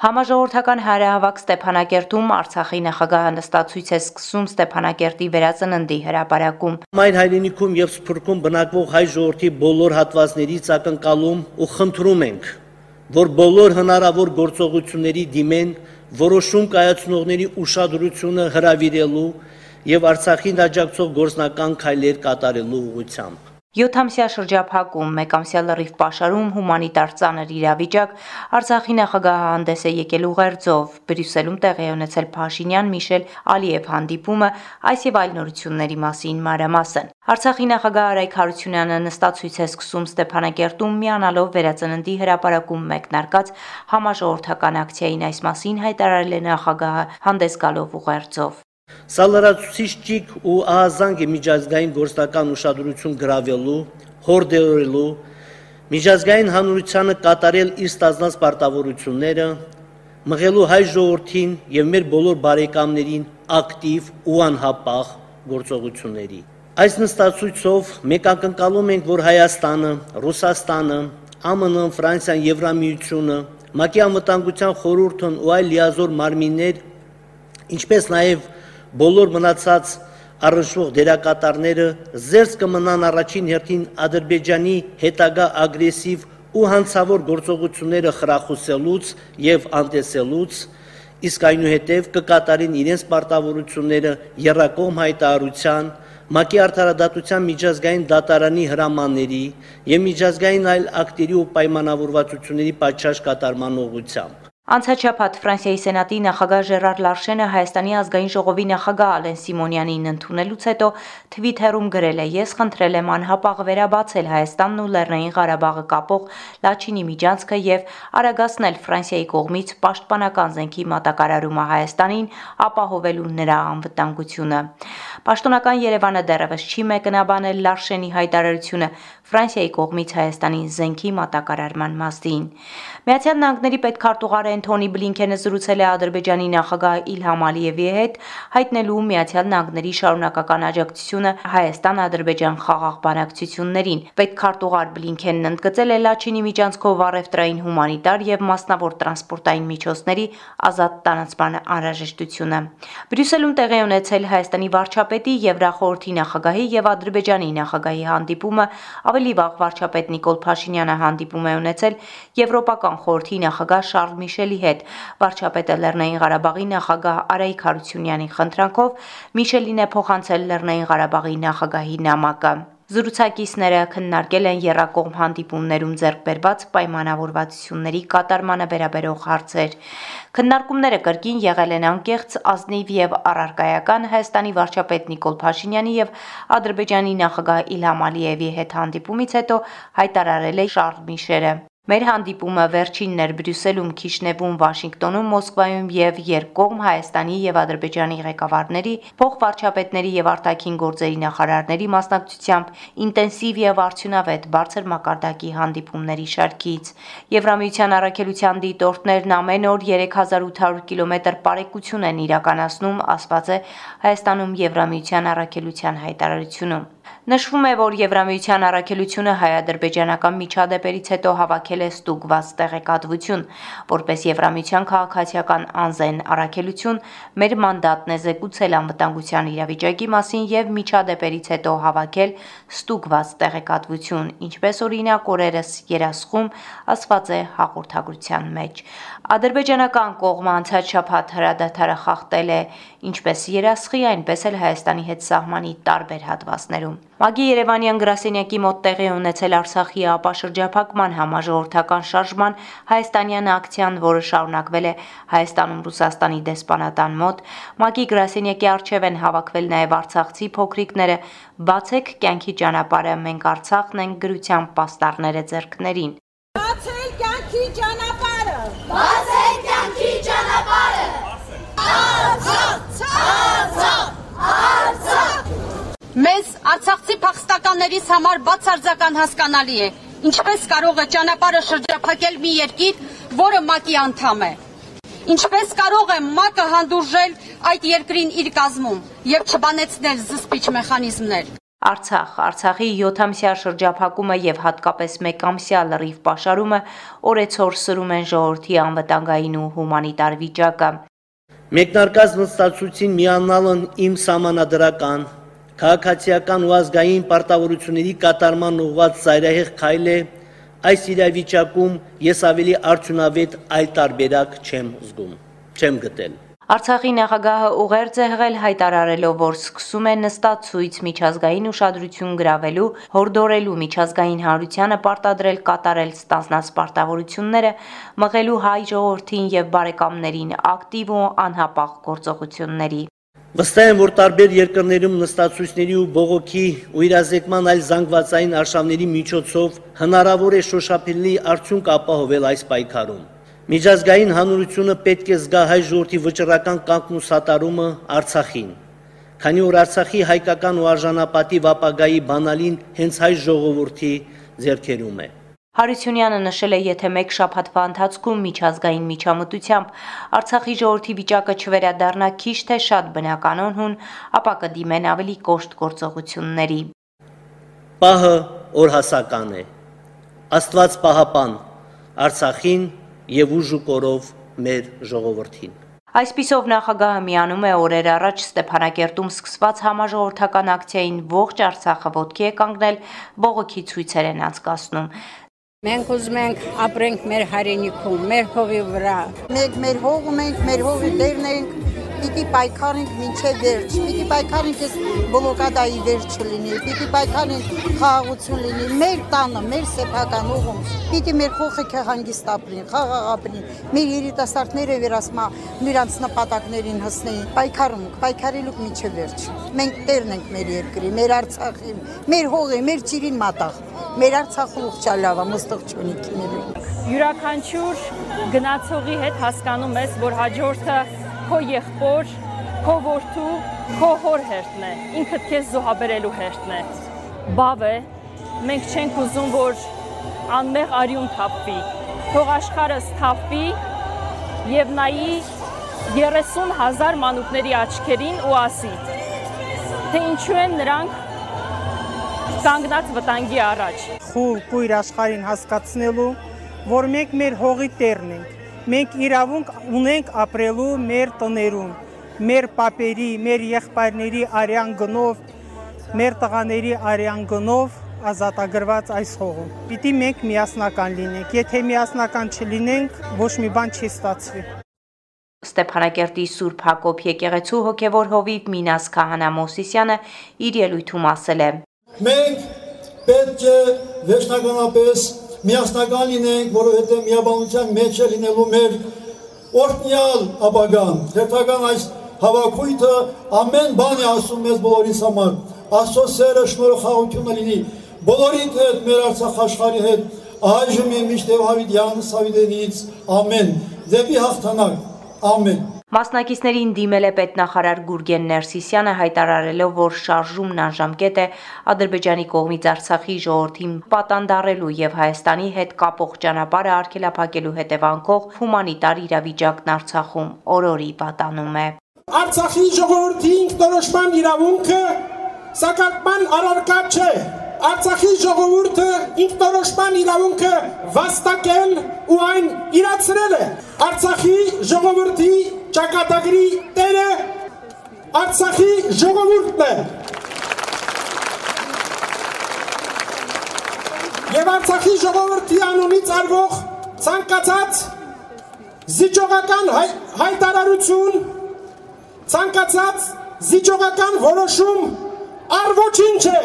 Համաժողովրդական հարահավաք Ստեփանակերտում Արցախի նախագահը նստացույց է սկսում Ստեփանակերտի վերածննդի հրապարակում։ Մայր հայրենիքում եւ Սփյուռքում բնակվող հայ ժողովրդի բոլոր հատվածներից ակնկալում ու խնդրում ենք, որ բոլոր հնարավոր գործողությունների դիմեն որոշում կայացնողների ուշադրությունը հրավիրելու եւ Արցախին աջակցող գործնական քայլեր կատարելու ուղղությամբ։ 7-ամսյա շրջափակում, մեկամսյա լրիվ պաշարում հումանիտար ծանր իրավիճակ Արցախի նախագահը հանդես է եկել ուղերձով։ Բրյուսելում տեղի է ունեցել Փաշինյան-Միշել Ալիև հանդիպումը, այս եւ այլ նորությունների մասին մանրամասն։ Արցախի նախագահ Արայք Հարությունյանը նստացույց է սկսում Ստեփանակերտում միանալով վերածննդի հրապարակում մեկնարկած համաժողովրդական ակցիային այս մասին հայտարարել է նախագահը հանդես գալով ուղերձով։ Սա լրացուցիչ ճիգ ու ահազանգ է միջազգային գործնական ուշադրություն գրավելու, հորդորելու, միջազգային հանրությանը կատարել իր ստանձնած պարտավորությունները, մղելու հայ ժողովրդին եւ մեր բոլոր բարեկամներին ակտիվ ու անհապաղ գործողությունների։ Այս նստածույցով մենք ակնկալում ենք, որ Հայաստանը, Ռուսաստանը, ԱՄՆ-ը, Ֆրանսիան, Եվրամիությունը, ՄԱԿ-ի անվտանգության խորհուրդն ու այլ լիազոր մարմիններ, ինչպես նաև բոլոր մնացած առնչվող դերակատարները զերծ կմնան առաջին հերթին Ադրբեջանի հետագա ագրեսիվ ու հանցավոր գործողությունները խրախուսելուց եւ անտեսելուց, իսկ այնուհետև կկատարեն իրենց պարտավորությունները երրակողմ հայտարարության, ՄԱԿ-ի արդարադատության միջազգային դատարանի հրամանների եւ միջազգային այլ ակտերի ու պայմանավորվածությունների պատշաճ կատարման ուղղությամբ։ Անցաչափած Ֆրանսիայի Սենատի նախագահ Ժերար Լարշենը Հայաստանի ազգային ժողովի նախագահ Ալեն Սիմոնյանին ընդունելուց հետո Twitter-ում գրել է. «Ես խնդրել եմ անհապաղ վերաբացել Հայաստանն ու Լեռնային Ղարաբաղը կապող Լաչինի միջանցքը եւ արագացնել Ֆրանսիայի կողմից պաշտպանական զենքի մատակարարումը Հայաստանին, ապահովելու նրա անվտանգությունը»։ Պաշտոնական Երևանը դեռևս չի մեկնաբանել Լարշենի հայտարարությունը Ֆրանսիայի կողմից Հայաստանին զենքի մատակարարման մասին։ Միացյալ Նահանգների պետքարտուղար Էնթոնի Բլինքենը զրուցել է Ադրբեջանի նախագահ Իլհամ Ալիևի հետ, հայտնելու Միացյալ Նահանգների շարունակական աջակցությունը Հայաստան-Ադրբեջան խաղաղ բանակցություններին։ Պետքարտուղար Բլինքենն ընդգծել է Լաչինի միջանցքով առևտրային հումանիտար եւ մասնավոր տրանսպորտային միջոցների ազատ տարանցման անհրաժեշտությունը։ Բրյուսելում տեղի ունեցել Հայաստանի վարչապետի Եվրախորհրդի նախագահի եւ Ադրբեջանի նախագահի հանդիպումը, ավելի վաղ վարչապետ Նիկոլ Փաշինյանը հանդիպում է ունեցել Եվրոպական խորհրդի նախագահ Շարլ Միշելի հետ։ Վարչապետը Լեռնային Ղարաբաղի նախագահ Արայիկ Հարությունյանի խնդրանքով Միշելին է փոխանցել Լեռնային Ղարաբաղի նախագահի նամակը։ Զրուցակիցները քննարկել են երրակողմ հանդիպումներում ձեռք բերված պայմանավորվածությունների կատարմանը վերաբերող հարցեր։ Քննարկումները կրկին եղել են անկեղծ, ազնիվ եւ առարկայական Հայաստանի վարչապետ Նիկոլ Փաշինյանի եւ Ադրբեջանի նախագահ Իլհամ Ալիևի հետ հանդիպումից հետո հայտարարել է Շարլ Միշելը։ Մեր հանդիպումը վերջինն էր Բրյուսելում, Քիշնևում, Վաշինգտոնում, Մոսկվայում եւ երկկողմ Հայաստանի եւ Ադրբեջանի ղեկավարների, փոխվարչապետների եւ արտաքին գործերի նախարարների մասնակցությամբ ինտենսիվ եւ արդյունավետ բարձր մակարդակի հանդիպումների շարքից։ Եվրամիության առաքելության դիտորդներն ամեն օր 3800 կիլոմետր բարեկություն են իրականացնում, ասված է Հայաստանում Եվրամիության առաքելության հայտարարությունում։ Նշվում է, որ Եվրամիության առաքելությունը հայ-ադրբեջանական միջադեպերից հետո հավաքել է ստուգված տեղեկատվություն, որպես Եվրամիության քաղաքացիական անզեն առաքելություն մեր մանդատն է զեկուցել անվտանգության իրավիճակի մասին եւ միջադեպերից հետո հավաքել ստուգված տեղեկատվություն, ինչպես օրինակ օրերս երասխում ասված է հաղորդագրության մեջ։ Ադրբեջանական կողմը անցած շաբաթ հրադադարը խախտել է ինչպես երասխի, այնպես էլ Հայաստանի հետ սահմանի տարբեր հատվածներում։ ՄԱԳ-ի Երևանյան գրասենյակի մոտ տեղի ունեցել Արցախի ապաշրջափակման համաժողովրդական շարժման հայաստանյան ակցիան, որը շարունակվել է Հայաստանում Ռուսաստանի դեսպանատան մոտ։ ՄԱԳ-ի գրասենյակի արչև են հավաքվել նաև արցախցի փոքրիկները։ Բացեք կյանքի ճանապարհը, մենք Արցախն ենք գրության պաստառները ձեռքներին։ Բացեք կյանքի ճանապարհը։ Բացեք կյանքի ճանապարհը։ Արցախ, Արցախ, Արցախ։ Մեզ արցախցի փախստականներից համար բացարձական հասկանալի է, ինչպես կարող է ճանապարհը շրջափակել մի երկիր, որը ՄԱԿ-ի անդամ է։ Ինչպես կարող է ՄԱԿ-ը հանդուրժել այդ երկրին իր կազմում եւ չբանեցնել զսպիչ մեխանիզմներ։ Արցախ Արցախի 7-ամսյա շրջափակումը եւ հատկապես 1-ամսյա լրիվ պաշարումը օրեցօր սրում են ժողովրդի անվտանգային ու հումանիտար վիճակը։ Մեկնարկած նստացուցին միանալն իմ սահմանադրական, քաղաքացիական ու ազգային պարտավորությունների կատարման ուղղված ծայրահեղ քայլ է, այս իրավիճակում ես ավելի արդյունավետ այլ տարբերակ չեմ զգում, չեմ գտել։ Արցախի նախագահը ուղերձ է հղել հայտարարելով, որ սկսում է նստացույց միջազգային ուշադրություն գրավելու, հորդորելու միջազգային հանրությանը պարտադրել կատարել ստանձնած պարտավորությունները, մղելու հայ ժողովրդին եւ բարեկամներին ակտիվ ու անհապաղ գործողությունների։ Վստահ եմ, որ տարբեր երկրներում նստացույցների ու բողոքի ու իրազեկման այլ զանգվածային արշավների միջոցով հնարավոր է շոշափելի արդյունք ապահովել այս պայքարում։ Միջազգային հանրությունը պետք է զգա հայ ժողովրդի վճռական կանգն ու սատարումը Արցախին, քանի որ Արցախի հայկական ու արժանապատիվ ապագայի բանալին հենց հայ ժողովրդի ձեռքերում է։ Հարությունյանը նշել է, եթե մեկ շաբաթվա ընթացքում միջազգային միջամտությամբ Արցախի ժողովրդի վիճակը չվերադառնա քիչ թե շատ բնականon հուն, ապա կդիմեն ավելի կոշտ գործողությունների։ Պահը օրհասական է։ Աստված պահապան Արցախին եւ ուժ ու կորով մեր ժողովրդին։ Այսպիսով նախագահը միանում է օրեր առաջ Ստեփանակերտում սկսված համաժողովրդական ակցիային ողջ Արցախը ոտքի է կանգնել, բողոքի ցույցեր են անցկացնում։ Մենք ուզում ենք ապրենք մեր հայրենիքում, մեր հողի վրա։ Մենք մեր հողը մենք, մեր հողի դերն ենք, պիտի պայքարենք մինչև վերջ։ Պիտի պայքարենք այս բլոկադայի վերջը լինի, պիտի պայքարենք խաղաղություն լինի մեր տանը, մեր սեփական ուղում։ Պիտի մեր խոխը հանգիստ ապրին, խաղաղ ապրին։ Մեր երիտասարդները վերասմա նրանց նպատակներին հասնեին։ Պայքարում, պայքարելուք մինչև վերջ։ Մենք տերն ենք մեր երկրի, մեր Արցախի, մեր հողի, մեր ճիրին մատաղ։ Մեր Արցախը ուղղչալավա մստող չունի քիների։ Յուրաքանչյուր գնացողի հետ հասկանում ես, որ հաջորդը քո եղբոր, քո որդու, քո հոր հերթն է, ինքդ քեզ զոհաբերելու հերթն է։ Բավ է, մենք չենք ուզում, որ անմեղ արյուն թափվի։ Թող աշխարհը սթափվի եւ նայի 30000 մանուկների աչքերին ու ասի, թե ինչու են նրանք կանգնած վտանգի առաջ։ Խուլ կույր աշխարհին հասկացնելու, որ մենք մեր հողի տերն ենք մենք իրավունք ունենք ապրելու մեր տներում, մեր papերի, մեր եղբայրների արյան գնով, մեր տղաների արյան գնով ազատագրված այս հողում։ Պիտի մենք միասնական լինենք։ Եթե միասնական չլինենք, ոչ մի բան չի ստացվի։ Ստեփանակերտի Սուրբ Հակոբ եկեղեցու հոգևոր հովիվ Մինաս Քահանա Մոսիսյանը իր ելույթում ասել է. Մենք պետք է վերջնականապես միասնական լինենք, որովհետև միաբանության մեջ է լինելու մեր օրտնյալ ապագան։ Հերթական այս հավաքույթը ամեն բան է ասում մեզ բոլորիս համար։ Աստծո սերը շնորհախաղությունը լինի բոլորիդ հետ, մեր Արցախ աշխարհի հետ, այժմ եւ միշտև Հավիդյան Սավիդենից։ Ամեն։ Դեպի հաղթանակ։ Ամեն։ Մասնակիցներին դիմել է պետնախարար Գուրգեն Ներսիսյանը հայտարարելով, որ շարժումն անժամկետ է Ադրբեջանի կողմից Արցախի ժողովրդին պատանդառելու եւ Հայաստանի հետ կապող ճանապարհը արգելափակելու հետևանքով հումանիտար իրավիճակն Արցախում օրորի պատանում է։ Արցախի ժողովրդի ինքնորոշման իրավունքը սակարկման առարկա չէ։ Արցախի ժողովուրդը ինքնորոշման իրավունքը վաստակել ու այն իրացրել է։ Արցախի ժողովրդի ճակատագրի տերը Արցախի ժողովուրդն է։ Եվ Արցախի ժողովրդի անունից արվող ցանկացած զիջողական հայ, հայտարարություն, ցանկացած զիջողական որոշում առ ոչինչ է։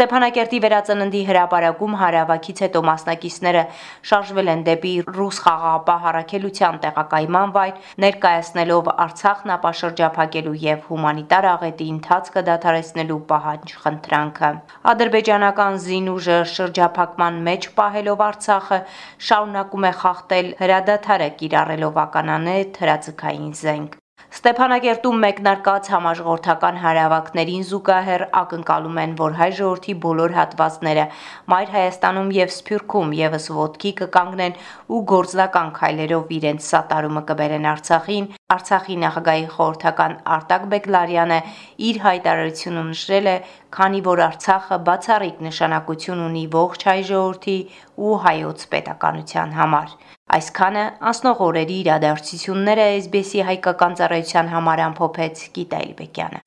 Ստեփանակերտի վերածննդի հրապարակում հարավակից հետո մասնակիցները շարժվել են դեպի ռուս խաղաղապահ հարակելության տեղակայման վայր, ներկայացնելով Արցախն ապաշրջափակելու եւ հումանիտար աղետի ընթացքը դադարեցնելու պահանջ խնդրանքը։ Ադրբեջանական զինուժը շրջափակման մեջ պահելով Արցախը շարունակում է խախտել հրադադարը կիրառելով ականանետ հրաձգային զենք։ Ստեփանակերտում մեկնարկած համաժողովրդական հարավակներին զուգահեռ ակնկալում են, որ հայ ժողովրդի բոլոր հատվածները Մայր Հայաստանում եւ Սփյուռքում եւս ոդքի կկանգնեն ու գործնական քայլերով իրենց սատարումը կբերեն Արցախին, Արցախի նախագահի խորհրդական Արտակ Բեգլարյանը իր հայտարարությունում նշել է, քանի որ Արցախը բացառիկ նշանակություն ունի ողջ հայ ժողովրդի ու հայոց պետականության համար։ Այսքանը անցնող օրերի իրադարձությունները SBS-ի հայկական ծառայության համար ամփոփեց Գիտա Իլբեկյանը։